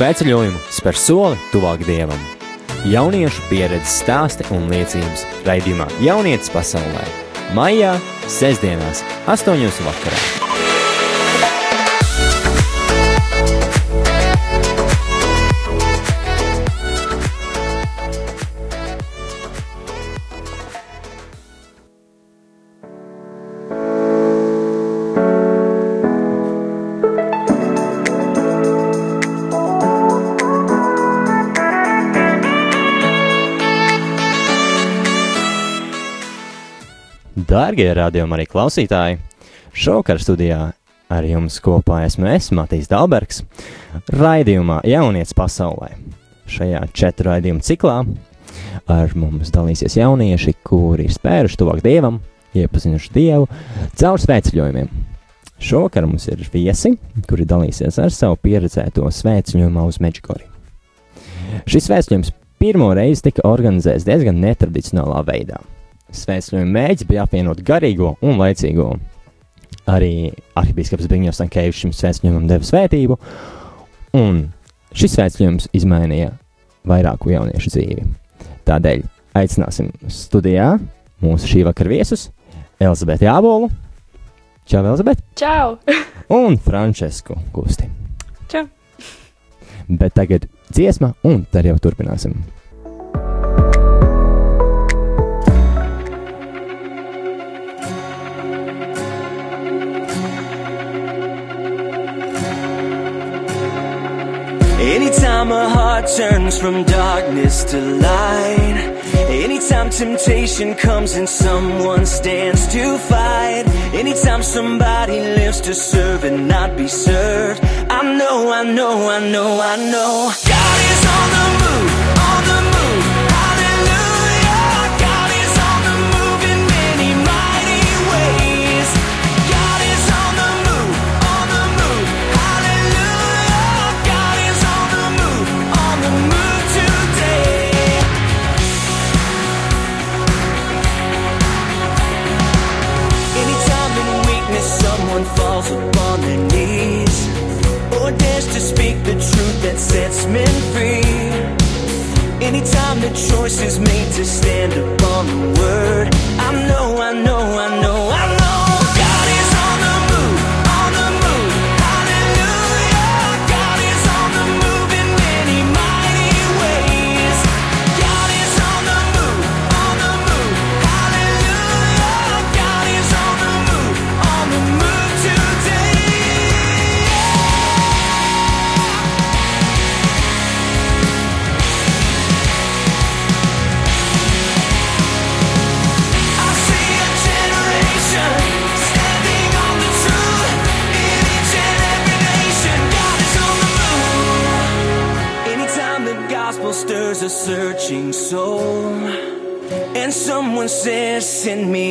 svētceļojumu spēr soli tuvāk dievam. Jauniešu pieredzes stāsti un liecības raidījumā Jaunietis pasaulē. Maijā, sestdienās, 8. vakarā. Dārgie radiokamā arī klausītāji, šovakar studijā ar jums kopā esmu es, Matīs Dalbergs, raidījumā Jaunietis pasaulē. Šajā četru raidījumu ciklā ar mums dalīsies jaunieši, kuri ir spēruši tuvāk dievam, iepazinuši dievu caur svētceļojumiem. Šovakar mums ir viesi, kuri dalīsies ar savu pieredzēto svētceļojumu uz Meģikori. Šis svētceļojums pirmo reizi tika organizēts diezgan netradicionālā veidā. Svētceļojuma mēģis bija apvienot garīgo un laicīgo. Arī arhibīskaps Brīņos Sankevičs šim svētceļojumam deva svētību, un šis svētceļojums izmainīja vairāku jauniešu dzīvi. Tādēļ aicināsim studijā mūsu šī vakara viesus Elizabeti Jābolu, Čau, Elizabete! Čau! un Francesku Kusti. Čau! Bet tagad dziesma, un tad jau turpināsim. Anytime a heart turns from darkness to light. Anytime temptation comes and someone stands to fight. Anytime somebody lives to serve and not be served. I know, I know, I know, I know. God is on the move. Sets men free. Anytime the choice is made to stand upon the word, "Send me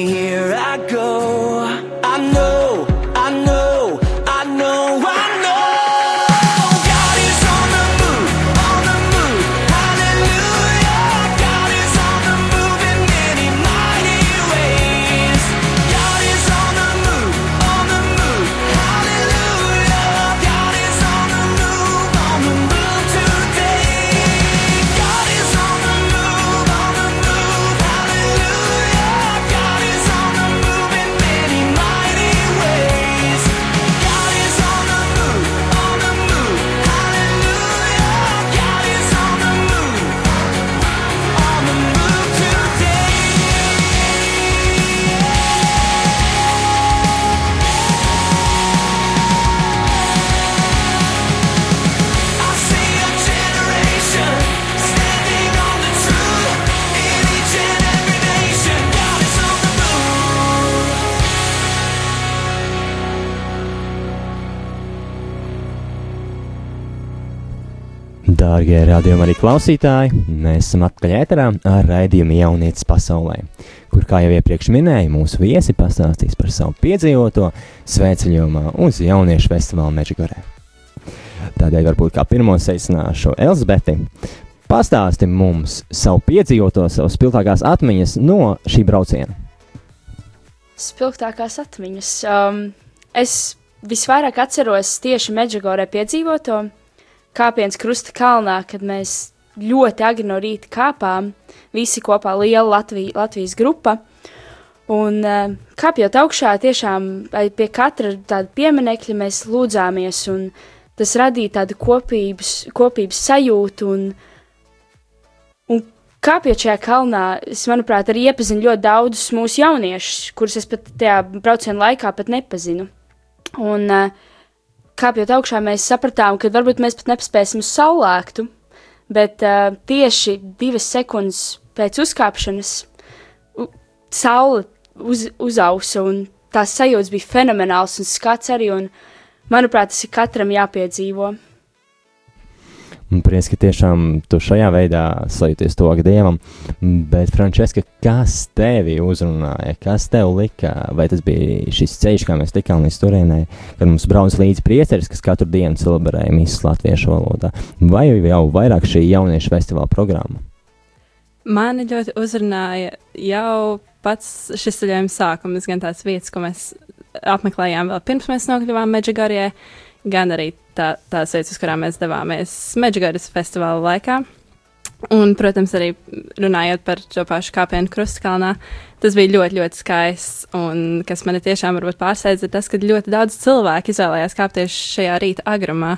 Dārgie radījumi arī klausītāji, mēs esam atpakaļ ēterā ar raidījumu Jaunietis pasaulē, kur, kā jau iepriekš minēju, mūsu viesi pastāstīs par savu piedzīvoto svētceļojumā uz jauniešu festivālu Meģigorē. Tādēļ varbūt kā pirmo seicināšu Elzbeti. Pastāsti mums savu piedzīvoto, savas spilgtākās atmiņas no šī brauciena. Spilgtākās atmiņas. Um, es visvairāk atceros tieši Meģigorē piedzīvoto, kāpiens krusta kalnā, kad mēs ļoti agri no rīta kāpām, visi kopā liela Latvija, Latvijas grupa. Un uh, kāpjot augšā, tiešām pie katra tāda pieminekļa mēs lūdzāmies, un tas radīja tādu kopības, kopības sajūtu. Un, un kāpjot šajā kalnā, es, manuprāt, arī iepazinu ļoti daudzus mūsu jauniešus, kurus es pat tajā brauciena laikā pat nepazinu. Un uh, kāpjot augšā, mēs sapratām, ka varbūt mēs pat nepaspēsim uz saulēktu, bet uh, tieši divas sekundes pēc uzkāpšanas saule uz, uzausa, un tās sajūtas bija fenomenāls un skats arī, un manuprāt, tas ir katram jāpiedzīvo. Un prieks, ka tiešām tu šajā veidā sajūties to dievam. Bet, Frančiska, kas tevi uzrunāja? Kas tev lika? Vai tas bija šis ceļš, kā mēs tikām līdz turienei, kad mums brauc līdzi priesteris, kas katru dienu celebrēja misijas latviešu valodā? Vai jau vairāk šī jauniešu festivāla programma? Mani ļoti uzrunāja jau pats šis ceļojuma sākums, gan tās vietas, ko mēs apmeklējām vēl pirms mēs nokļuvām Meģigarijai, gan arī tā, tās vietas, uz kurām mēs devāmies Meģigaras festivāla laikā. Un, protams, arī runājot par šo pašu kāpienu krustkalnā, tas bija ļoti, ļoti skaists. Un kas mani tiešām pārsteidza, ir tas, ka ļoti daudz cilvēku izvēlējās kāpt tieši šajā rīta agrumā,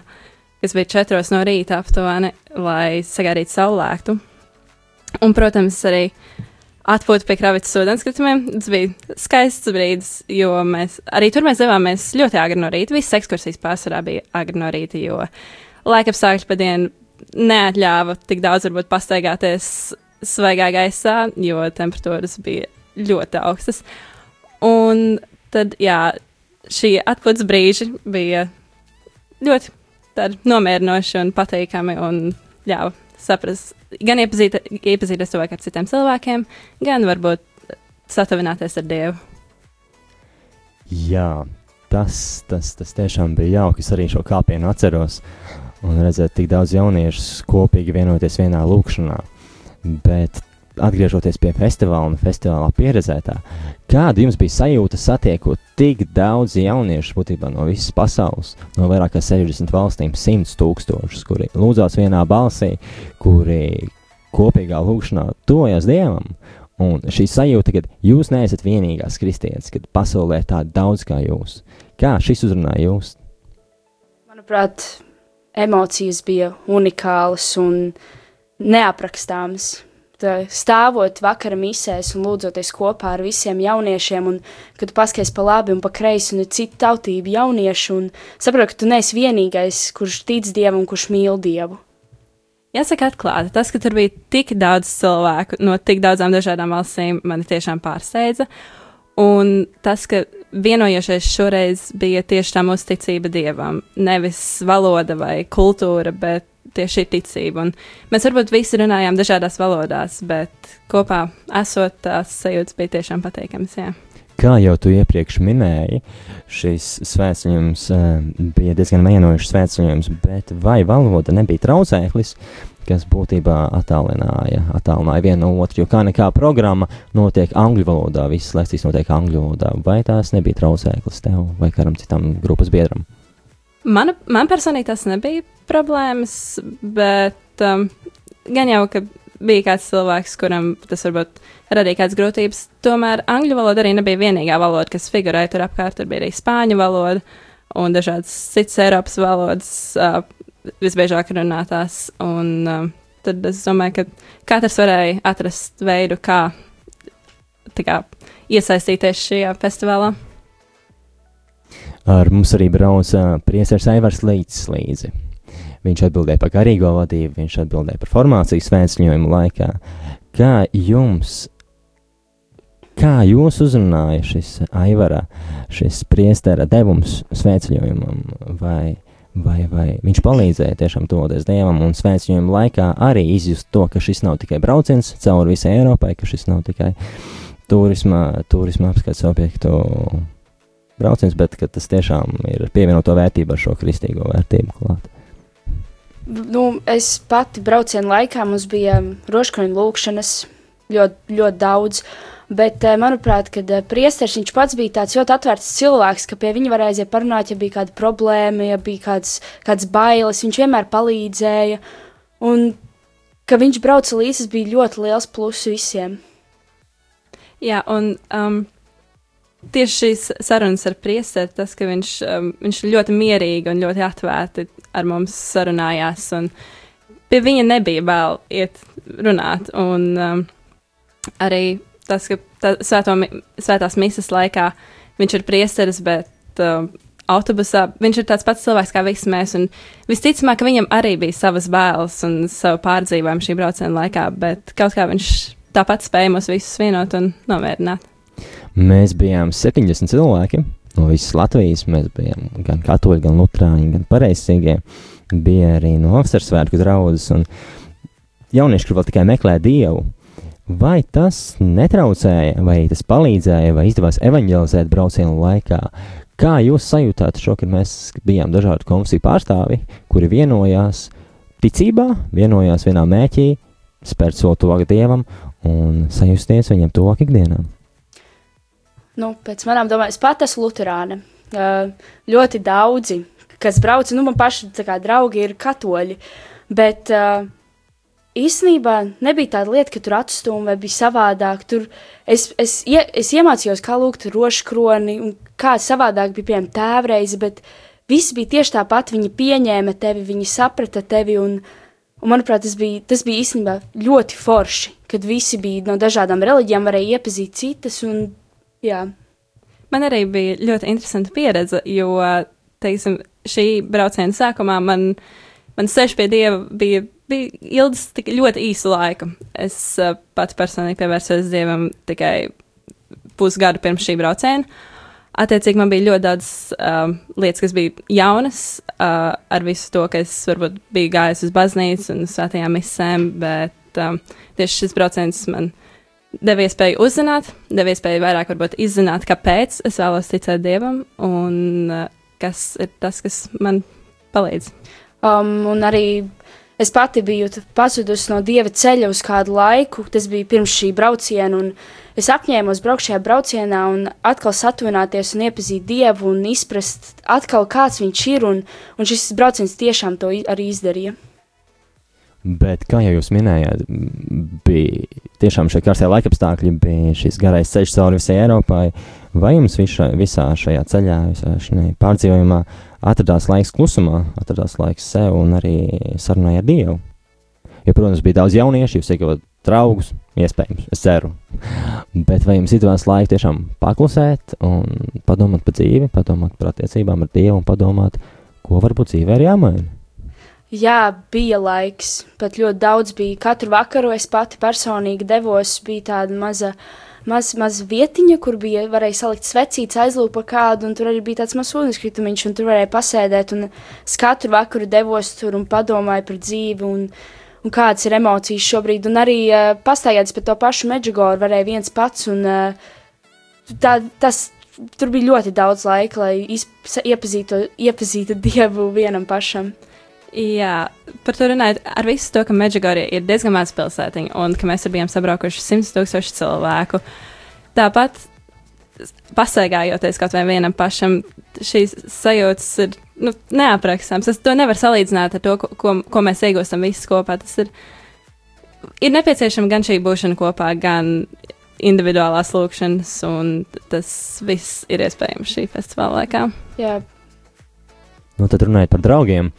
kas bija četros no rīta aptuveni, lai sagaidītu saulēktu. Un, protams, arī atpūta pie kravītas ūdenskritumiem. Tas bija skaists brīdis, jo mēs arī tur mēs devāmies ļoti agri no rīta. Visas ekskursijas pārsvarā bija agri no rīta, jo laikapstākļi pa dienu neatļāva tik daudz varbūt pastaigāties svaigā gaisā, jo temperatūras bija ļoti augstas. Un tad, jā, šī atpūtas brīži bija ļoti nomierinoši un patīkami un ļāva saprast, gan iepazīt, iepazīties cilvēku ar citiem cilvēkiem, gan varbūt satuvināties ar Dievu. Jā, tas, tas, tas tiešām bija jauki. Es arī šo kāpienu atceros. Un redzēt, tik daudz jauniešu kopīgi vienoties vienā lūkšanā. Bet atgriežoties pie festivāla un festivālā pieredzētā, kāda jums bija sajūta satiekot tik daudz jauniešu būtībā no visas pasaules, no vairāk kā 60 valstīm, 100 tūkstošus, kuri lūdzās vienā balsī, kuri kopīgā lūkšanā tojas Dievam. Un šī sajūta, ka jūs neesat vienīgās kristietis, kad pasaulē ir tāda daudz kā jūs. Kā šis uzrunāja jūs? Manuprāt, emocijas bija unikālas un neaprakstāmas. Tā, stāvot vakara misēs un lūdzoties kopā ar visiem jauniešiem, un kad paskaties pa labi un pa kreisi, un ir cita tautība jaunieši, un saproti, ka tu neesi vienīgais, kurš tic Dievam kurš mīl Dievu. Jāsaka, atklāti, tas, ka tur bija tik daudz cilvēku no tik daudzām dažādām valstīm, mani tiešām pārsteidza. Un tas, ka vienojošais šoreiz bija tieši tā mūsu ticība dievam, nevis valoda vai kultūra, bet tieši ticība. Un mēs varbūt visi runājām dažādās valodās, bet kopā esot tās sajūtas bija tiešām pateikamas. Jā. Kā jau tu iepriekš minēji, šis svētceļojums uh, bija diezgan vienojušs svētceļojums, bet vai valoda nebija traucēklis, kas būtībā attālināja, attālināja vienu no otru, jo kā nekā programma notiek angļu valodā, visas lekcijas notiek angļu valodā, vai tās nebija traucēklis tev vai kādam citam grupas biedram? Man, man personīgi tas nebija problēmas, bet um, gan jau, ka bija kāds cilvēks, kuram tas varbūt radīja kādas grūtības. Tomēr angļu valoda arī nebija vienīgā valoda, kas figurēja tur apkārt. Tur bija arī spāņu valoda un dažādas citas Eiropas valodas, uh, visbiežāk runātās. Un, uh, tad es domāju, ka katrs varēja atrast veidu, kā, kā iesaistīties šajā festivālā. Ar mums arī brauca priesteris Aivars Līdz līdzi. Viņš atbildēja par garīgo vadību, viņš atbildēja par formācijas svētceļojumu laikā. Kā jums, kā jūs uzrunāja šis Aivara, šis priestera devums svētceļojumam, vai, vai, vai viņš palīdzēja tiešām toties Dievam un svētceļojuma laikā arī izjust to, ka šis nav tikai brauciens cauri visai Eiropai, ka šis nav tikai turisma, turisma apskats objektu brauciens, bet tas tiešām ir pievienoto vērtību ar šo kristīgo vērtību klāt. Nu, es pati braucienu laikā mums bija rožkroņa lūkšanas ļoti, ļoti daudz. Bet, eh, manuprāt, kad eh, priesteris viņš pats bija tāds ļoti atvērts cilvēks, ka pie viņa varēja aiziet parunāt, ja bija kāda problēma, ja bija kāds, kāds bailes, viņš vienmēr palīdzēja. Un ka viņš brauca līdzi, tas bija ļoti liels pluss visiem. Jā, un um, tieši šīs sarunas ar priesteri, tas, ka viņš, um, viņš ļoti mierīgi un ļoti atvērti ar mums sarunājās, un pie viņa nebija vēl iet runāt. Un um, arī tas, ka tā, svēto, svētās misas laikā viņš ir priesteris, bet um, autobusā viņš ir tāds pats cilvēks kā visi mēs. un Visticamāk, ka viņam arī bija savas bailes un savu pārdzīvojumu šī brauciena laikā, bet kaut kā viņš tāpat spēja mūs visus vienot un nomierināt. Mēs bijām 70 cilvēki no visas Latvijas. Mēs bijām gan katoļi, gan lutrāņi, gan pareizsīgie. Bija arī no Osarsvētku draudzes un jaunieši, kur vēl tikai meklē dievu. Vai tas netraucēja, vai tas palīdzēja, vai izdevās evanģelizēt braucienu laikā? Kā jūs sajūtāt šo, kad mēs bijām dažādu konfesiju pārstāvi, kuri vienojās ticībā, vienojās vienā mēķī, spērt soli tuvāk dievam un sajusties viņam tuvāk ikdienām? Nu, pēc manām domām, es pat esmu Lutāna. Uh, ļoti daudzi, kas brauc, nu, man paši kā draugi ir katoļi. Bet īstenībā nebija tāda lieta, ka tur atstūmīja vai bija savādāk. Tur es, es, ie, es iemācījos, kā lūgt rožkroni un kā savādāk bija piemēram tēvreize, bet viss bija tieši tāpat. Viņi pieņēma tevi, viņi saprata tevi. Un, un manuprāt, tas bija, tas bija īstenībā ļoti forši, kad visi bija no dažādām reliģijām, varēja iepazīt citas. Un, jā. Man arī bija ļoti interesanta pieredze, jo, teiksim, šī brauciena sākumā man, man ceļš pie dieva bija, bija ilgs tik ļoti īsu laiku. Es uh, pats personīgi pievērsos dievam tikai pusgadu pirms šī brauciena. Attiecīgi, man bija ļoti daudz uh, lietas, kas bija jaunas, uh, ar visu to, ka es varbūt biju gājis uz baznīcu un svētajām misēm, bet um, tieši šis brauciens man deva iespēju uzzināt, deva iespēju vairāk varbūt izzināt, kāpēc es vēlos ticēt Dievam un uh, kas ir tas, kas man palīdz. Um, un arī es pati biju pazudusi no dieva ceļa uz kādu laiku. Tas bija pirms šī brauciena, un es apņēmos braukt šajā braucienā un atkal satuvināties un iepazīt dievu un izprast, atkal kāds viņš ir. Un, un šis brauciens tiešām to arī izdarīja. Bet, kā jau jūs minējāt, bija tiešām šie karstie laikapstākļi, bija šis garais ceļš cauri visai Eiropai. Vai jums visā, visā šajā ceļā, visā šajā pārdzīvojumā atradās laiks klusumā, atradās laiks sev un arī sarunai ar Dievu? Jo, protams, bija daudz jauniešu, jūs ieguvāt draugus, iespējams, es ceru. Bet vai jums izdevās laiku tiešām paklusēt un padomāt par dzīvi, padomāt par attiecībām ar Dievu un padomāt, ko varbūt dzīvē ir jāmaina? Jā, bija laiks, pat ļoti daudz bija. Katru vakaru es pati personīgi devos, bija tāda maza, maza, maza vietiņa, kur bija varēja salikt svecītes, aizlūpa kādu, un tur arī bija tāds mazs ūdenskritumiņš, un tur varēja pasēdēt, un es katru vakaru devos tur un padomāju par dzīvi, un, un kādas ir emocijas šobrīd, un arī uh, pastaigāties par to pašu Medžigoru varēja viens pats, un uh, tā, tas, tur bija ļoti daudz laika, lai iepazītu, iepazītu Dievu vienam pašam. Jā, par to runājot, ar visu to, ka Meģigorija ir diezgan maz pilsētiņa un ka mēs tur bijām sabraukuši 100 tūkstoši cilvēku. Tāpat pasaigājoties kaut vai vienam pašam, šīs sajūtas ir nu, neaprakstāmas. Es to nevaru salīdzināt ar to, ko, ko, ko mēs iegūstam visi kopā. Tas ir, ir nepieciešama gan šī būšana kopā, gan individuālās lūkšanas, un tas viss ir iespējams šī festivāla laikā. Jā, Nu, tad runājot par draugiem,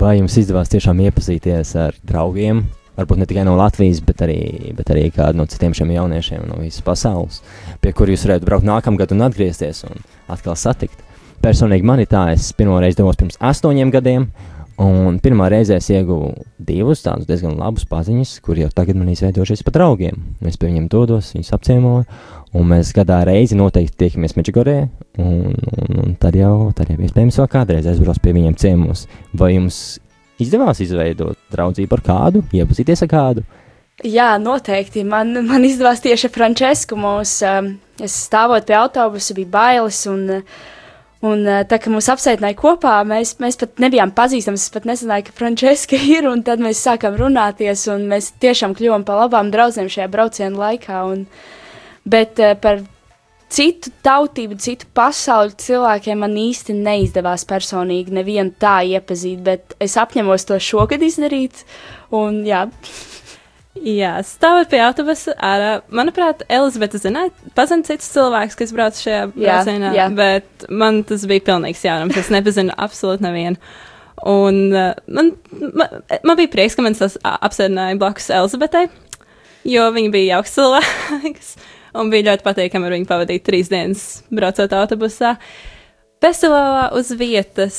vai jums izdevās tiešām iepazīties ar draugiem? Varbūt ne tikai no Latvijas, bet arī, bet arī kādu no citiem šiem jauniešiem no visas pasaules, pie kuriem jūs varētu braukt nākamgad un atgriezties un atkal satikt. Personīgi man ir tā, es pirmo reizi devos pirms astoņiem gadiem, un pirmā reize es ieguvu divus tādus diezgan labus paziņas, kur jau tagad man izveidojušies par draugiem. Es pie viņiem dodos, viņus apciemoju, un mēs gadā reizi noteikti tiekamies Meģigorē, un, un, un tad jau, tad jau iespējams vēl kādreiz aizbrauc pie viņiem ciemos. Vai jums izdevās izveidot draudzību ar kādu, iepazīties ar kādu? Jā, noteikti. Man, man izdevās tieši ar Frančisku. Um, es stāvot pie autobusa, bija bailes. Un, un uh, tā kā mūs apsaitināja kopā, mēs, mēs pat nebijām pazīstami. Es pat nezināju, ka Frančiska ir. Tad mēs sākām runāties, un mēs tiešām kļuvām par labām draudzēm šajā brauciena laikā. Un, Bet uh, par citu tautību, citu pasauli cilvēkiem man īsti neizdevās personīgi nevienu tā iepazīt, bet es apņemos to šogad izdarīt. Un, jā. Jā, stāvot pie autobusa ārā. Manuprāt, Elizabete zināja, pazina cits cilvēks, kas brauc šajā Jā, braucienā, jā. bet man tas bija pilnīgs jaunums. Es nepazinu absolūti nevienu. Un uh, man, man, man bija prieks, ka man tas apsēdināja blakus Elizabetei, jo viņa bija jauks cilvēks. Un bija ļoti patīkami ar viņu pavadīt trīs dienas braucot autobusā. Festivālā uz vietas.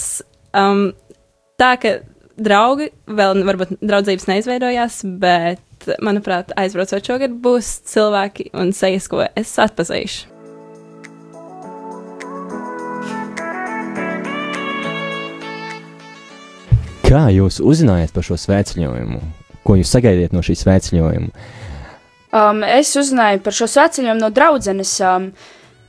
Um, tā ka draugi vēl varbūt draudzības neizveidojās, bet, manuprāt, aizbraucot šogad būs cilvēki un sejas, ko es atpazīšu. Kā jūs uzzinājāt par šo svētceļojumu? Ko jūs sagaidiet no šīs svētceļojuma? Um, es uzzināju par šo sveceļojumu no draudzenes. Um,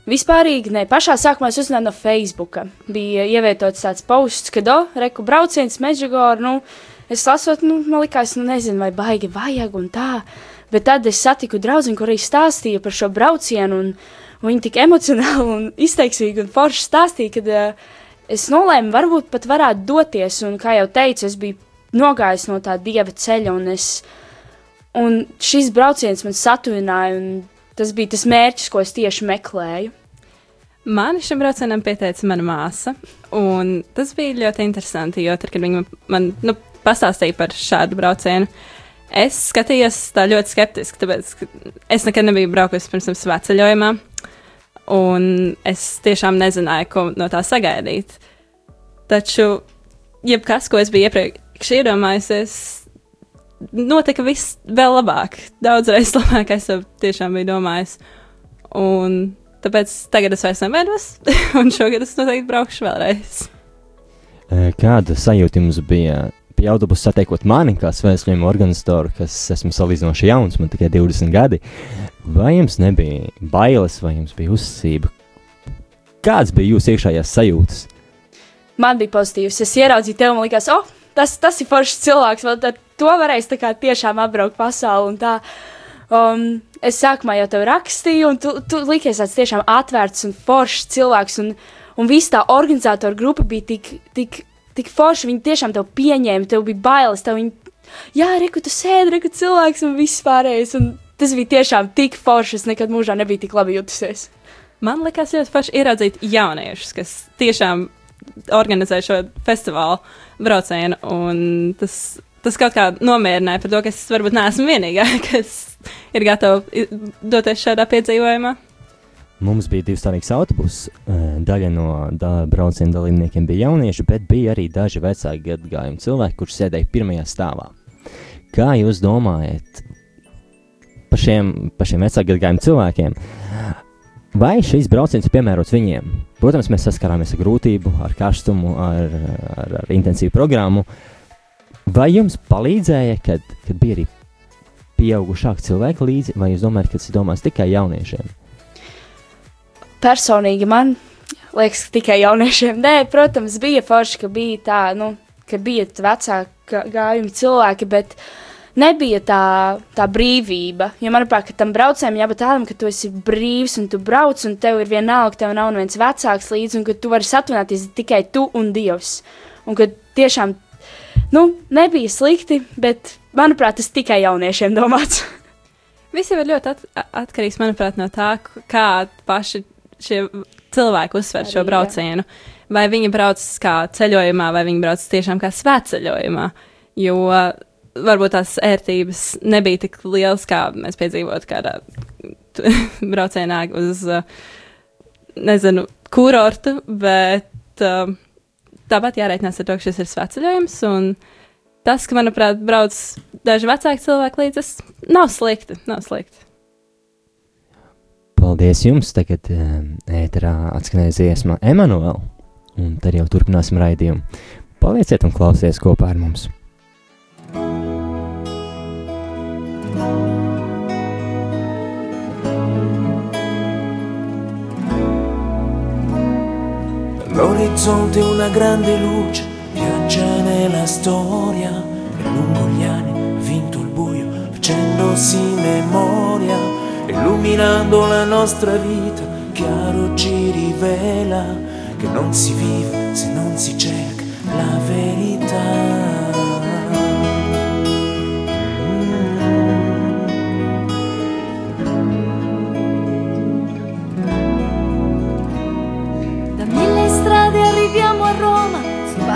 Vispārīgi, ne pašā sākumā es uzzināju no Facebook. Bija ievietots tāds posts, ka, oh, reku brauciens, Meģigor, nu, es lasot, nu, man likās, nu, nezinu, vai baigi vajag un tā. Bet tad es satiku draugu, kur arī stāstīja par šo braucienu, un, un viņa tik emocionāli un izteiksmīgi un forši stāstīja, ka uh, es nolēmu, varbūt pat varētu doties, un, kā jau teicu, es biju nogājis no tā dieva ceļa, un, es, un šis brauciens man satuvināja, un tas bija tas mērķis, ko es tieši meklēju. Man šim braucienam pieteica mana māsa, un tas bija ļoti interesanti, jo tad, kad viņa man nu, pastāstīja par šādu braucienu, es skatījos tā ļoti skeptiski, tāpēc es nekad nebiju braukusi pirms tam svētceļojumā, un es tiešām nezināju, ko no tā sagaidīt. Taču, jebkas, ko es biju iepriekš iedomājusies, notika viss vēl labāk. Daudzreiz labāk, es to tiešām biju domājis. Un tāpēc tagad es vairs nebaidos, un šogad es noteikti braukšu vēlreiz. Kāda sajūta jums bija pie autobusa satiekot mani, kā svētceļojuma organizatoru, kas esmu salīdzinoši jauns, man tikai 20 gadi? Vai jums nebija bailes, vai jums bija uzticība? Kāds bija jūsu iekšējās sajūtas? Man bija pozitīvs. Es ieraudzīju tevi, man liekas, oh, tas, tas ir foršs cilvēks. Vēl to varēs tiešām apbraukt pasauli. Um, es sākumā jau tev rakstīju, un tu, tu likies tāds tiešām atvērts un foršs cilvēks. Un, un viss tā organizatora grupa bija tik, tik, tik forša. Viņi tiešām tev pieņēma, tev bija bailes. Tev viņi, jā, reku, tu sēdi, reku, cilvēks un viss pārējais. Un tas bija tiešām tik forši. Es nekad mūžā nebiju tik labi jutusies. Man liekas, ļoti forši ieraudzīt jauniešus, kas tiešām organizē šo festivālu braucienu. Tas, tas kaut kā nomierināja par to, ka es varbūt neesmu vienīgā, kas ir gatava doties šādā piedzīvojumā. Mums bija divstāvīgs autobus. e, Daļa no da brauciena dalībniekiem bija jaunieši, bet bija arī daži vecāki gadagājumi cilvēki, kurš sēdēja pirmajā stāvā. Kā jūs domājat par šiem, par šiem vecāku gadagājumu cilvēkiem? Vai šis brauciens ir piemērots viņiem? Protams, mēs saskarāmies ar grūtību, ar karstumu, ar, ar, ar intensīvu programmu. Vai jums palīdzēja, kad, kad bija arī pieaugušāki cilvēki līdzi, vai jūs domājat, ka tas ir domāts tikai jauniešiem? Personīgi man liekas, ka tikai jauniešiem. Nē, protams, bija forši, ka bija tā, nu, ka bija vecāka gājuma cilvēki, bet nebija tā, tā brīvība. Jo, manuprāt, ka tam braucējam jābūt tādam, ka tu esi brīvs un tu brauc, un tev ir vienalga, tev nav neviens vecāks līdzi, un ka tu vari satuvināties tikai tu un Dievs. Un ka tiešām, nu, nebija slikti, bet, manuprāt, tas tikai jauniešiem domāts. Viss ir ļoti at atkarīgs, manuprāt, no tā, kā paši šie cilvēki uzsver šo Arī, jā. braucienu. Vai viņi brauc kā ceļojumā, vai viņi brauc tiešām kā svētceļojumā. Jo varbūt tās ērtības nebija tik lielas, kā mēs piedzīvotu kādā braucienā uz, uh, nezinu, kurortu, bet uh, tāpat jārēķinās ar to, ka šis ir svētceļojums. Un tas, ka, manuprāt, brauc daži vecāki cilvēki līdzi, tas nav slikti. Nav slikti. Paldies jums! Tagad um, ēterā atskanēs dziesma Emanuela, un tad jau turpināsim raidījumu. Palieciet un klausieties kopā ar mums! L'orizzonte è una grande luce, viaggia nella storia e lungo gli anni vinto il buio facendosi memoria illuminando la nostra vita, chiaro ci rivela che non si vive se non si cerca la verità.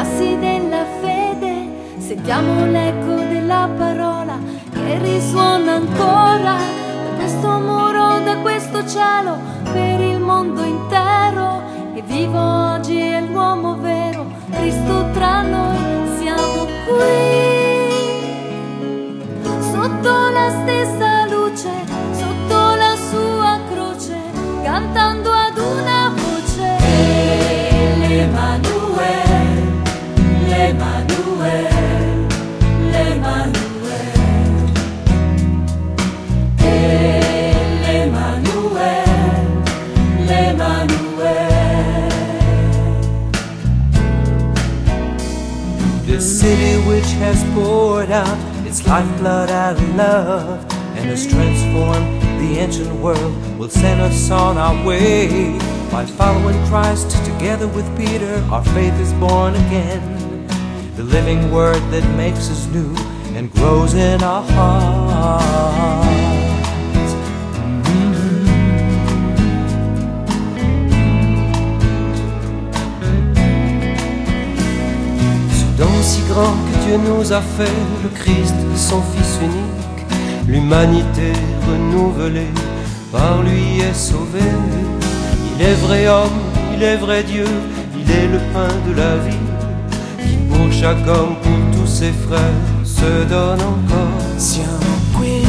Passi della fede, sentiamo l'eco della parola che risuona ancora da questo muro, da questo cielo, per il mondo intero. E vivo oggi è l'uomo vero, Cristo tra noi, siamo qui, sotto la stessa which has poured out its lifeblood out of love and has transformed the ancient world will send us on our way. By following Christ together with Peter, our faith is born again. The living word that makes us new and grows in our hearts. Don si grand Dieu nous a fait, le Christ, son Fils unique, l'humanité renouvelée, par lui est sauvée. Il est vrai homme, il est vrai Dieu, il est le pain de la vie, qui pour chaque homme, pour tous ses frères, se donne encore. Siamo qui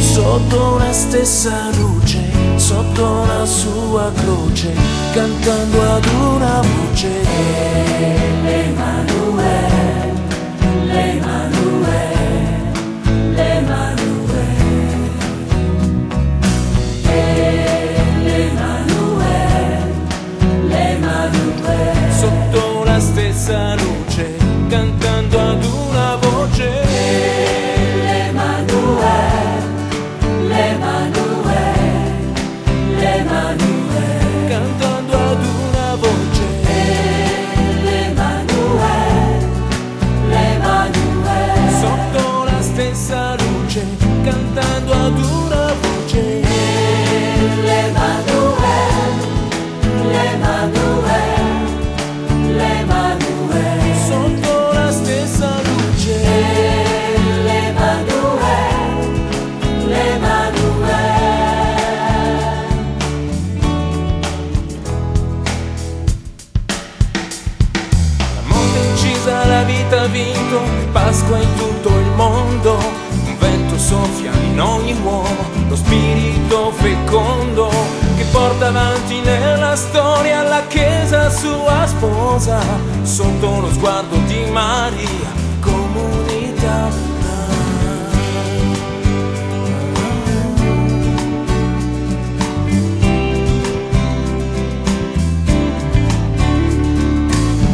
sotto la stessa luce, sotto la sua croce, cantando ad una voce. In ogni uomo, lo spirito fecondo che porta avanti nella storia la Chiesa sua sposa, sotto lo sguardo di Maria, comunità.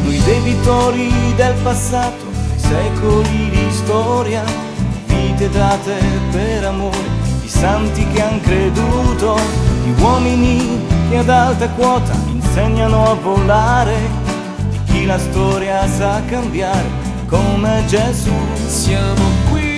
Noi debitori del passato, secoli di storia, vite date per amore, di santi che han creduto, di uomini che ad alta quota insegnano a volare, di chi la storia sa cambiare come Gesù. Siamo qui.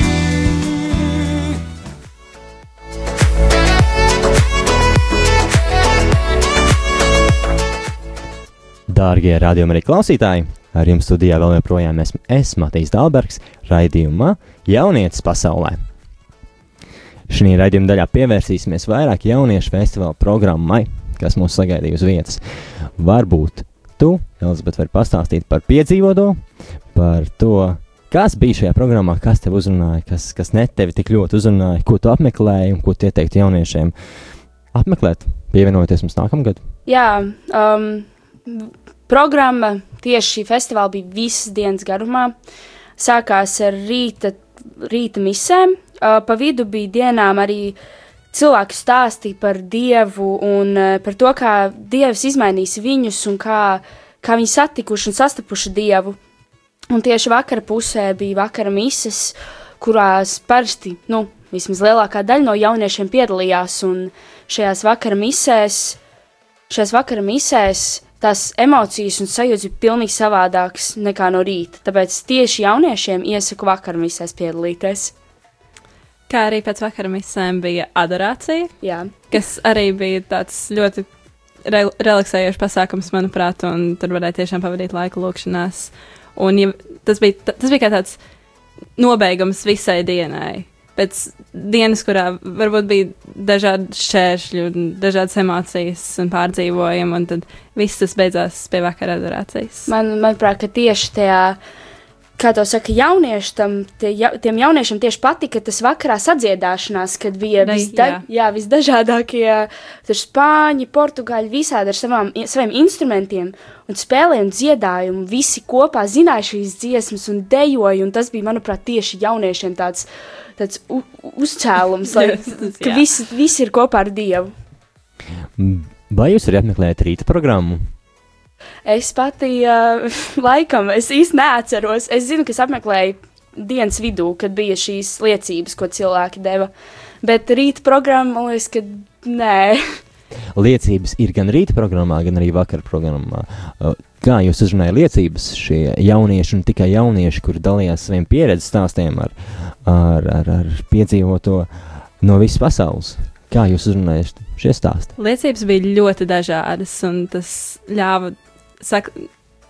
Dārgie arī klausītāji, ar jums studijā vēl joprojām esmu es, Matīs Dālbergs, raidījumā Jaunietis pasaulē. Šī raidījuma daļā pievērsīsimies vairāk jauniešu festivāla programmai, kas mūs sagaidīja uz vietas. Varbūt tu, Elizabete, vari pastāstīt par piedzīvoto, par to, kas bija šajā programmā, kas tev uzrunāja, kas, kas ne tevi tik ļoti uzrunāja, ko tu apmeklēji un ko tu ieteiktu jauniešiem apmeklēt, pievienoties mums nākamgad. Jā, um, programma tieši šī festivāla bija visas dienas garumā. Sākās ar rīta, rīta misēm, pa vidu bija dienām arī cilvēki stāstīja par Dievu un par to, kā Dievs izmainīs viņus un kā, kā viņi satikuši un sastapuši Dievu. Un tieši vakara pusē bija vakara mises, kurās parasti, nu, vismaz lielākā daļa no jauniešiem piedalījās. Un šajās vakara misēs, šajās vakara misēs tās emocijas un sajūtas ir pilnīgi savādākas nekā no rīta. Tāpēc tieši jauniešiem iesaku vakara misēs piedalīties. Kā arī pēc vakara misēm bija adorācija, Jā. kas arī bija tāds ļoti re relaksējošs pasākums, manuprāt, un tur varēja tiešām pavadīt laiku lūkšanās. Un ja, tas, bija, ta- tas bija kā tāds nobeigums visai dienai. Pēc dienas, kurā varbūt bija dažādi šķēršļi, un dažādas emocijas un pārdzīvojumi, un tad viss tas beidzās pie vakara adorācijas. Man, manuprāt, ka tieši tajā, kā to saka, jaunieši tam, tie, ja, tiem jauniešiem tieši patika tas vakarā sadziedāšanās, kad bija Vai- visda, jā. jā. Visdažādākie spāņi, portugāļi, visādi ar savām, saviem instrumentiem un spēlēja un dziedāja, un visi kopā zināja šīs dziesmas un dejoja, un tas bija, manuprāt, tieši jauniešiem tāds, tāds u, uzcēlums, lai, ka visi, visi ir kopā ar Dievu. Vai jūs arī apmeklējat rīta programmu? Es pati, uh, laikam, es īsti neatceros. Es zinu, ka es apmeklēju dienas vidū, kad bija šīs liecības, ko cilvēki deva. Bet rīta programma, man liekas, ka nē. Liecības ir gan rīta programmā, gan arī vakar programmā. Uh, Kā jūs uzrunājat liecības, šie jaunieši un tikai jaunieši, kuri dalījās saviem pieredzes stāstiem ar, ar, ar, ar piedzīvoto no visas pasaules? Kā jūs uzrunājat šie stāsti? Liecības bija ļoti dažādas, un tas ļāva sak,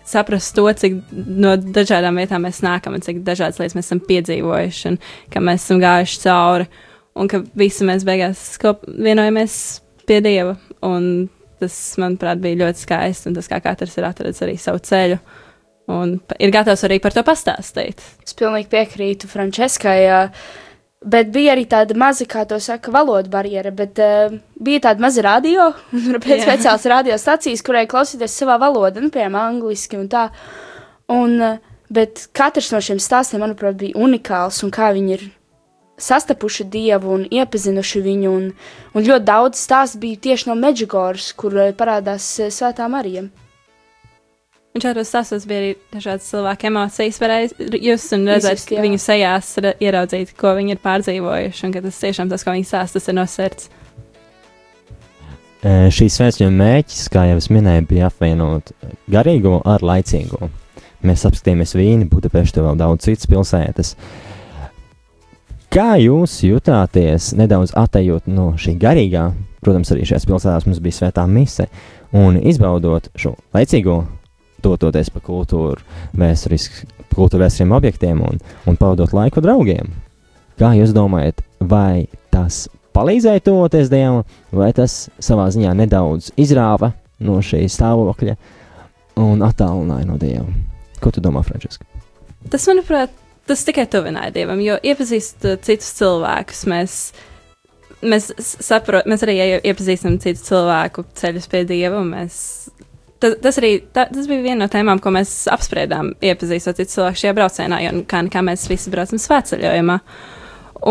saprast to, cik no dažādām vietām mēs nākam un cik dažādas lietas mēs esam piedzīvojuši un ka mēs esam gājuši cauri. Un ka visi mēs beigās vienojamies pie Dieva. Un tas, manuprāt, bija ļoti skaisti. Un tas, kā katrs ir atradzis arī savu ceļu. Un ir gatavs arī par to pastāstīt. Es pilnīgi piekrītu Franceskai. Bet bija arī tāda maza, kā to saka, valoda barjera. Bet uh, bija tāda maza radio, un pēc speciālas radiostacijas, kurai klausīties savā valodā, nu, piemēram, angliski un tā. Un, uh, bet katrs no šiem stāstiem, manuprāt, bija unikāls un kā viņi ir sastapuši dievu un iepazinuši viņu. Un, un ļoti daudz stāstu bija tieši no Meģigoras, kur eh, parādās eh, Svētā Marija. Un šādos stāstos bija arī dažādas cilvēku emocijas, varēja just un redzēt, Izjust, ka viņu sejās ieraudzīt, ko viņi ir pārdzīvojuši, un ka tas tiešām tas, ko viņi stāsta, tas ir no sirds. Šīs svētceļa mērķis, kā jau es minēju, bija apvienot garīgo ar laicīgo. Mēs apskatījāmies Vīni, Budapestu, vēl daudz citas pilsētas. Kā jūs jutāties nedaudz atejot no šī garīgā, protams, arī šajās pilsētās mums bija svētā mise, un izbaudot šo laicīgo, dodoties pa kultūru, vēsturiskiem objektiem un, un pavadot laiku draugiem? Kā jūs domājat, vai tas palīdzēja tuvoties Dievam, vai tas savā ziņā nedaudz izrāva no šī stāvokļa un attālināja no Dieva? Ko tu domā, Frančiska? Tas, manuprāt, tas tikai tuvināja dievam, jo iepazīstot citus cilvēkus, mēs, mēs, saprot, mēs arī ie- iepazīstam citu cilvēku ceļus pie dieva. Mēs, tas, tas, arī, tā, tas bija viena no tēmām, ko mēs apspriedām, iepazīstot citu cilvēku šajā braucienā, jo kā, kā mēs visi braucam svētceļojumā.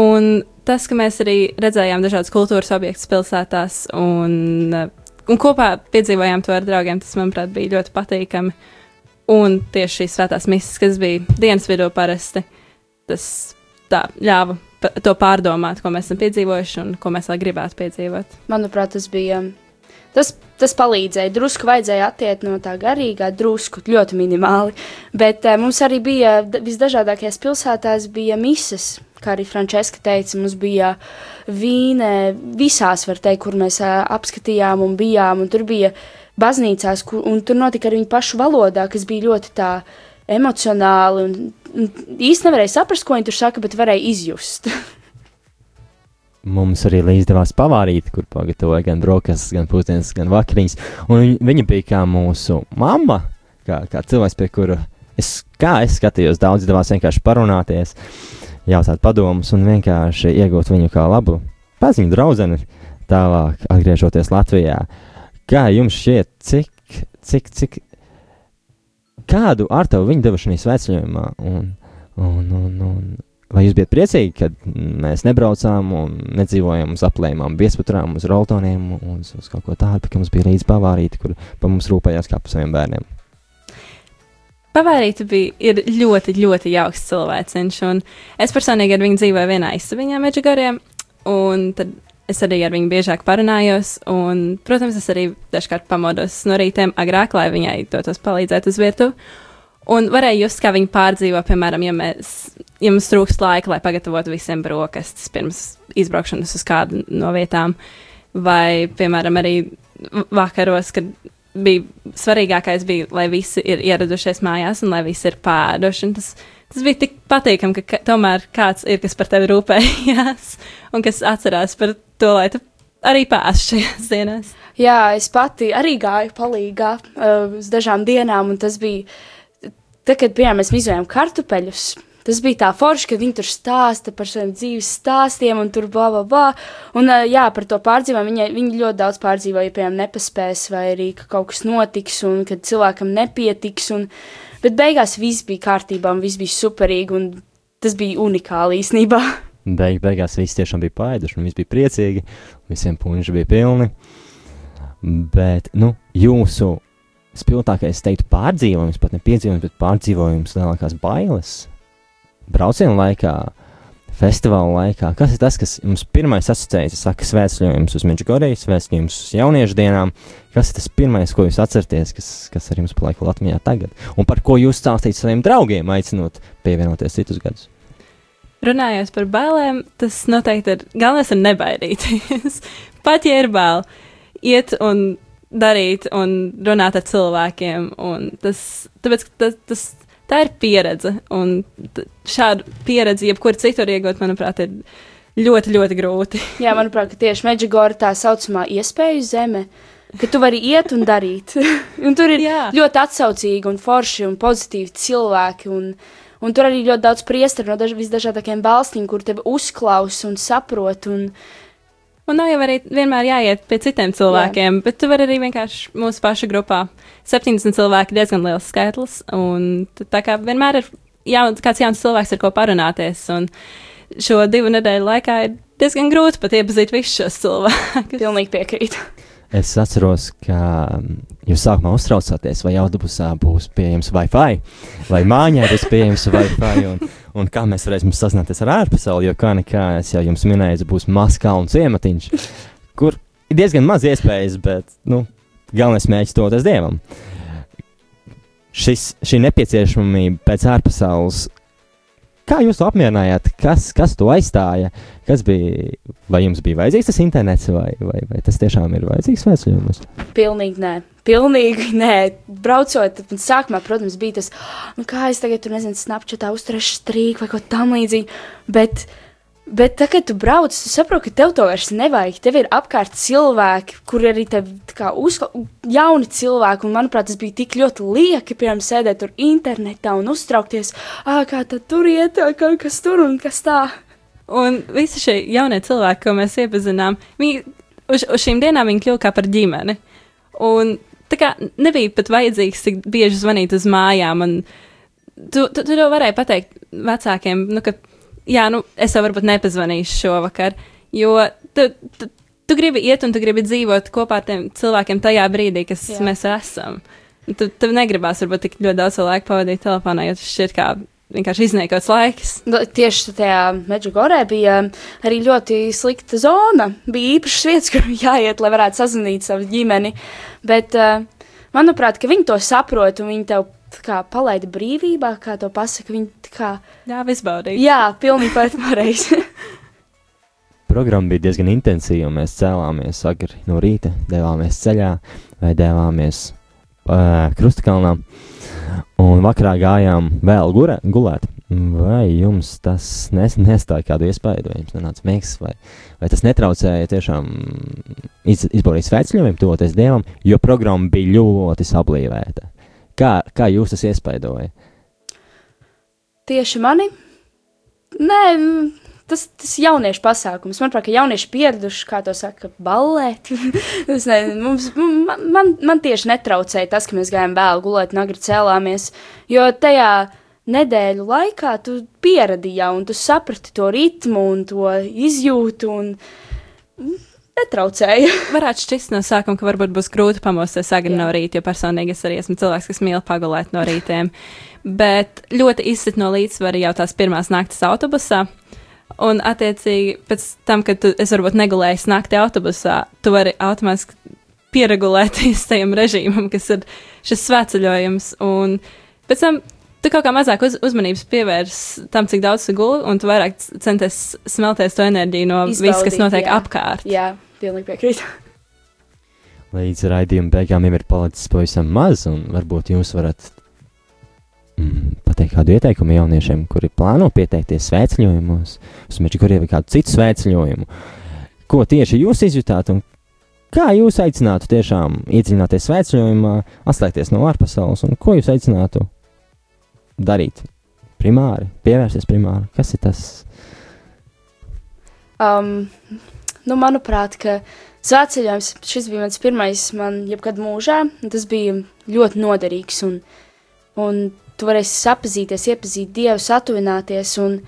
Un tas, ka mēs arī redzējām dažādas kultūras objektus pilsētās un, un kopā piedzīvojām to ar draugiem, tas, manuprāt, bija ļoti patīkami. Un tieši šīs svētās misijas, kas bija dienas vidū parasti, tas tā ļāva to pārdomāt, ko mēs esam piedzīvojuši un ko mēs vēl gribētu piedzīvot. Manuprāt, tas bija. Tas, tas palīdzēja. Drusku vajadzēja attiekt no tā garīgā, drusku ļoti minimāli. Bet uh, mums arī bija visdažādākajās pilsētās bija mises, kā arī Frančiska teica. Mums bija vīne visās, var teikt, kur mēs uh, apskatījām un bijām. Un tur bija baznīcās, kur, un tur notika arī viņu pašu valodā, kas bija ļoti tā emocionāli. Un, un īsti nevarēja saprast, ko viņi tur saka, bet varēja izjust. Mums arī izdevās pavārīt, kur pagatavoja gan brokas, gan pusdienas, gan vakariņas. Un viņ- viņa bija kā mūsu mamma, kā, kā cilvēks, pie kura es, es skatījos, daudz izdevās vienkārši parunāties, jautāt padomus un vienkārši iegūt viņu kā labu paziņu draugu. Tālāk, atgriežoties Latvijā, kā jums šķiet, cik, cik, cik kādu ar tevi viņi deva šajā svētceļojumā? Un, un, un, un, vai jūs bijat priecīgi, kad mēs nebraucām un nedzīvojām uz aplējumām, biesputrām, uz roltoniem, uz, uz kaut ko tādu, ka mums bija līdzi pavārīti, kur pa mums rūpējās kā par saviem bērniem? Pavārīte bija ļoti, ļoti jauks cilvēciņš, un es personīgi ar viņu dzīvoju vienā istabiņā Meģigorē, un tad es arī ar viņu biežāk parunājos, un, protams, es arī dažkārt pamodos no rītiem agrāk, lai viņai dotos palīdzēt uz virtuvi. Un varēja just, kā viņi pārdzīvo, piemēram, ja, mēs, ja mums trūkst laika, lai pagatavotu visiem brokastis pirms izbraukšanas uz kādu no vietām, vai, piemēram, arī vakaros, kad bija svarīgākais, bija, lai visi ir ieradušies mājās un lai visi ir pēduši. Tas, tas bija tik patīkami, ka, ka tomēr kāds ir, kas par tevi rūpējās un kas atcerās par to, lai tu arī pēst šajās dienās. Jā, es pati arī gāju palīgā uh, uz dažām dienām, un tas bija, tad, kad, piemēram, mēs izvējām kartupeļus, tas bija tā forši, kad viņi tur stāsta par saviem dzīves stāstiem, un tur bla, bla, bla, un jā, par to pārdzīvojumu, viņi, viņi ļoti daudz pārdzīvoja, ja, piemēram, nepaspēs, vai arī, ka kaut kas notiks, un kad cilvēkam nepietiks, un, bet beigās viss bija kārtībā, un viss bija superīgi, un tas bija unikāli īstenībā. Beig, beigās viss tiešām bija pāēduši, un viss bija priecīgi, visiem puņši bija pilni. Bet, nu, jūsu spilgtākais, teiktu, pārdzīvojums, pat ne piedzīvojums, bet pārdzīvojums lielākās bailes brauciena laikā, festivāla laikā. Kas ir tas, kas jums pirmais asociējas? Es saku, svētceļojums uz Meģigoriju, svētceļojums uz jauniešu dienām. Kas ir tas pirmais, ko jūs atceraties, kas, kas ar jums paliek Latvijā tagad? Un par ko jūs stāstīt saviem draugiem, aicinot pievienoties citus gadus? Runājot par bailēm, tas noteikti ir galvenais ir nebaidīties. Pat ja ir bail, iet un darīt un runāt ar cilvēkiem. Tas, tāpēc, tas, tas, tā ir pieredze. Un šādu pieredzi, jebkur citur iegūt, manuprāt, ir ļoti, ļoti grūti. Jā, manuprāt, tieši Meģigora tā saucamā iespēju zeme, ka tu vari iet un darīt. un tur ir Jā. ļoti atsaucīgi un forši un pozitīvi cilvēki. Un, un tur arī ļoti daudz priesteru no daž, visdažādākajām valstīm, kur tevi uzklausa un saprot. Un, Un nav jau arī vienmēr jāiet pie citiem cilvēkiem, Jā. bet tu vari arī vienkārši mūsu pašu grupā. 70 cilvēki ir diezgan liels skaitlis, un tā kā vienmēr ir jaun, kāds jauns cilvēks, ar ko parunāties. Un šo divu nedēļu laikā ir diezgan grūti pat iepazīt visus šos cilvēkus. pilnīgi piekrītu. Es atceros, ka mm, jūs sākumā uztraucāties, vai autobusā būs pieejams Wi-Fi, vai mājā būs pieejams Wi-Fi, un, un kā mēs varēsim sazināties ar ārpasauli. Jo, kā nekā es jau jums minēju, būs Maskavas ciematiņš, kur ir diezgan maz iespējas, bet nu, galvenais mērķis toties dievam. Šis, šī nepieciešamība pēc ārpasaules, kā jūs to apmierinājāt, kas, kas to aizstāja? Kas bija, vai jums bija vajadzīgs tas internets, vai, vai, vai tas tiešām ir vajadzīgs vēstījums? Pilnīgi nē. Pilnīgi nē, braucot, sākumā, protams, bija tas, nu, kā es tagad, tur nezinu, snapchatā uzturēšu strīku vai kaut tam līdzīgi. Bet, bet tad, kad tu brauc, tu saproti, ka tev to vairs nevajag. Tev ir apkārt cilvēki, kur arī tev tā kā uzkla... jauni cilvēki, un manuprāt, tas bija tik ļoti lieki, piemēram, sēdēt tur internetā un uztraukties, kā tur iet, kas tur un kas tā. Un visi šie jaunie cilvēki, ko mēs viņi uz, uz šīm dienām viņi kļuva kā par ģimeni. Un tā kā nebija pat vajadzīgs tik bieži zvanīt uz mājām. Tu, tu, tu to varēji pateikt vecākiem, nu, ka, jā, nu, es jau varbūt nepazvanīšu šovakar, jo tu, tu, tu gribi iet un tu gribi dzīvot kopā ar tiem cilvēkiem tajā brīdī, kas jā. Mēs esam. Tu, tev negribās varbūt tik ļoti daudz laika pavadīt telefonā, jo tas šķiet kā vienkārši izniekots laiks. Nu, Tieši tajā Meģigorē bija arī ļoti slikta zona. Bija īpašas vietas, kur jāiet, lai varētu sazvanīt savu ģimeni. Bet, uh, manuprāt, ka viņi to saprot un viņi tev kā palaida brīvībā, kā to pasaka. Viņi tā kā, Jā, izbaudīt. jā, pilnīgi pareizi. Programma bija diezgan intensīva. Mēs cēlāmies agri no rīta, devāmies ceļā vai devāmies uh, Krustakalnā. Un vakarā gājām vēl gurē, gulēt. Vai jums tas nes, nestāja kādu iespēju, vai jums nenāca miegs, vai, vai tas netraucēja tiešām iz, izbaudīt svētceļojumu, tuvoties dievam, jo programma bija ļoti sablīvēta. Kā, kā jūs tas iespaidoja? Tieši mani? Nē, tas ir jauniešu pasākums. Manuprāt, ka jaunieši pieraduši, kā to saka, ballēt. Nezinu, mums, man, man, man tieši netraucēja tas, ka mēs gājām vēl gulēt, nagri cēlāmies. Jo tajā nedēļu laikā tu pieradīji jau, un tu saprati to ritmu un to izjūtu. Un, netraucēja. Varētu šķist no sākuma, ka varbūt būs grūti pamosties agri no rīta, jo personīgi es arī esmu cilvēks, kas mīl pagulēt no rītiem. Bet ļoti izsit no līdzsvara jau tās pirmās naktas autobusā. Un, attiecīgi, pēc tam, kad tu, es varbūt negulēju naktī autobusā, tu vari automātiski pieregulēties tajam režīmam, kas ir šis svētceļojums. Un pēc tam tu kaut kā mazāk uz, uzmanības pievērs tam, cik daudz tu guli, un tu vairāk centies smelties to enerģiju no viss, kas notiek jā. apkārt. Jā, pilnīgi piekrītu. Līdz raidījuma beigām jau ir palicis pavisam maz, un varbūt jūs varat mm, pateikt kādu ieteikumu jauniešiem, kuri plāno pieteikties svētceļojumos, uz Meģikuriju vai kādu citu svētceļojumu. Ko tieši jūs izjutāt un kā jūs aicinātu tiešām iedziļināties svētceļojumā, atslēgties no ārpasaules un ko jūs aicinātu darīt? Primāri, pievērsties primāri. Kas ir tas? Um, nu, manuprāt, ka svētceļojums šis bija mans pirmais man jebkad mūžā, tas bija ļoti noderīgs, un, un tu varēsi sapazīties, iepazīt Dievu, satuvināties, un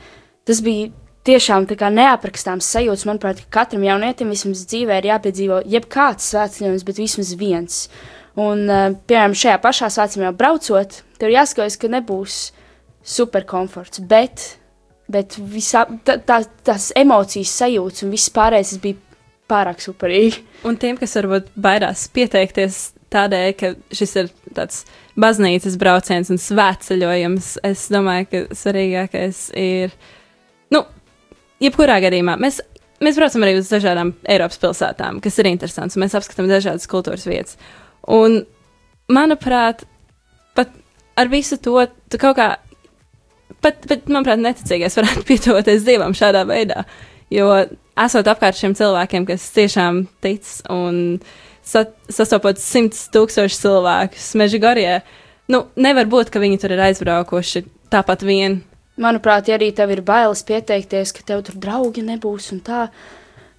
tas bija tiešām tā kā neaprakstāms sajūts, manuprāt, ka katram jaunietim vismaz dzīvē ir jāpiedzīvo jebkāds svētceļojums, bet vismaz viens. Un, uh, piemēram, šajā pašā svētceļā braucot, tev ir jāskaidrs, ka nebūs super komforts, bet Bet visā, tā, tā, tās emocijas sajūtas un viss pārējais bija pārāk superīgi. Un tiem, kas varbūt baidās pieteikties tādēļ, ka šis ir tāds baznīcas brauciens un svētceļojums, es domāju, ka svarīgākais ir, nu, jebkurā gadījumā mēs. Mēs braucam arī uz dažādām Eiropas pilsētām, kas ir interesants, mēs apskatām dažādas kultūras vietas. Un, manuprāt, pat ar visu to tu kaut kā pat, pat manuprāt, neticīgais varētu pietuvoties dievam šādā veidā. Jo esot apkārt šiem cilvēkiem, kas tiešām tic un sa sastopot simtus tūkstošus cilvēkus Mežigorjē, nu, nevar būt, ka viņi tur ir aizbraukuši tāpat vien. Manuprāt, ja arī tev ir bailes pieteikties, ka tev tur draugi nebūs un tā.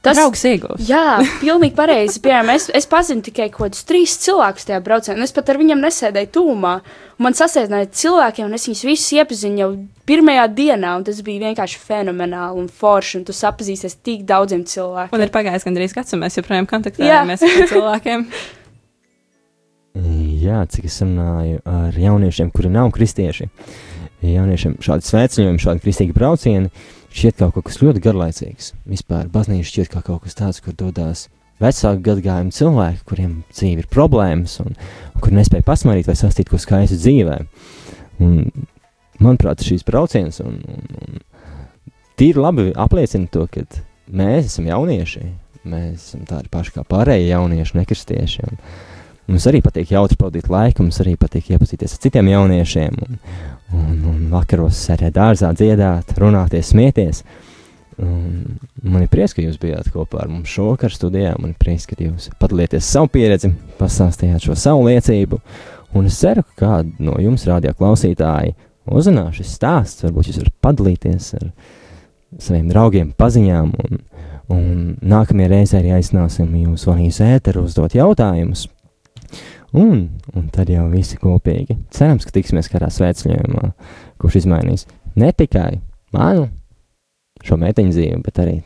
Tas draugs iegūs. Jā, pilnīgi pareizi. Piemēram, es, es pazinu tikai kaut kādus trīs cilvēkus tajā braucienā. Es pat ar viņiem nesēdēju tūmā. Man sasēdināja cilvēkiem, un es viņus visus iepazinu jau pirmajā dienā, un tas bija vienkārši fenomenāli un forši. Un tu sapazīsies tik daudziem cilvēkiem. Un ir pagājis gandrīz gads, un mēs joprojām kontaktējamies ar cilvēkiem. Jā, cik es runāju ar jauniešiem, kuri nav kristieši. Jauniešiem šādi svētceļojumi, šādi kristīgi braucieni šķiet kaut kas ļoti garlaicīgs. Vispār baznīca šķiet kā kaut kas tāds, kur dodas vecāku gadagājumu cilvēki, kuriem dzīve ir problēmas un, un kur nespēja pasmaidīt vai sastīt ko skaistu dzīvē. Un, manuprāt, šīs brauciens un, un, un tīri labi apliecina to, ka mēs esam jaunieši. Mēs esam tādi paši kā pārējie jaunieši, nekristieši. Un, Mums arī patīk jautri pavadīt laiku, mums arī patīk iepazīties ar citiem jauniešiem, un, un, un vakaros sēdēt dārzā, dziedāt, runāties, smieties. Un man ir prieks, ka jūs bijāt kopā ar mums šovakar studijā. Man ir prieks, ka jūs padalījāties savu pieredzi, pastāstījāt šo savu liecību. Un es ceru, ka kādu no jums, radio klausītāji, uzzinās šis stāsts. Varbūt jūs varat padalīties ar saviem draugiem, paziņām. Un, un nākamajā reizē arī aicināsim jūs zvanīt uz ēteru, uzdot jautājumus. Un, un tad jau visi kopīgi. Cerams, ka tiksimies kādā svētceļojumā, kurš izmainīs ne tikai manu šo meiteņu dzīvi, bet arī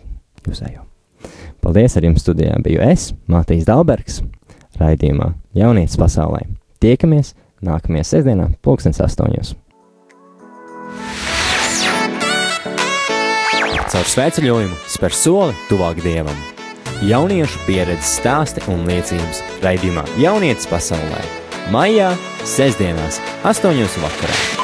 jūsējo. Paldies, ar jums studijā biju es, Mātīs Dalbergs, raidījumā Jaunietis pasaulē. Tiekamies nākamajā sestdienā, pulkstens astoņos. Caur svētceļojumu spēr soli tuvāk dievam. Jauniešu pieredzes stāsti un liecības raidījumā Jaunietis pasaulē. Maijā, sestdienās, astoņos vakarā.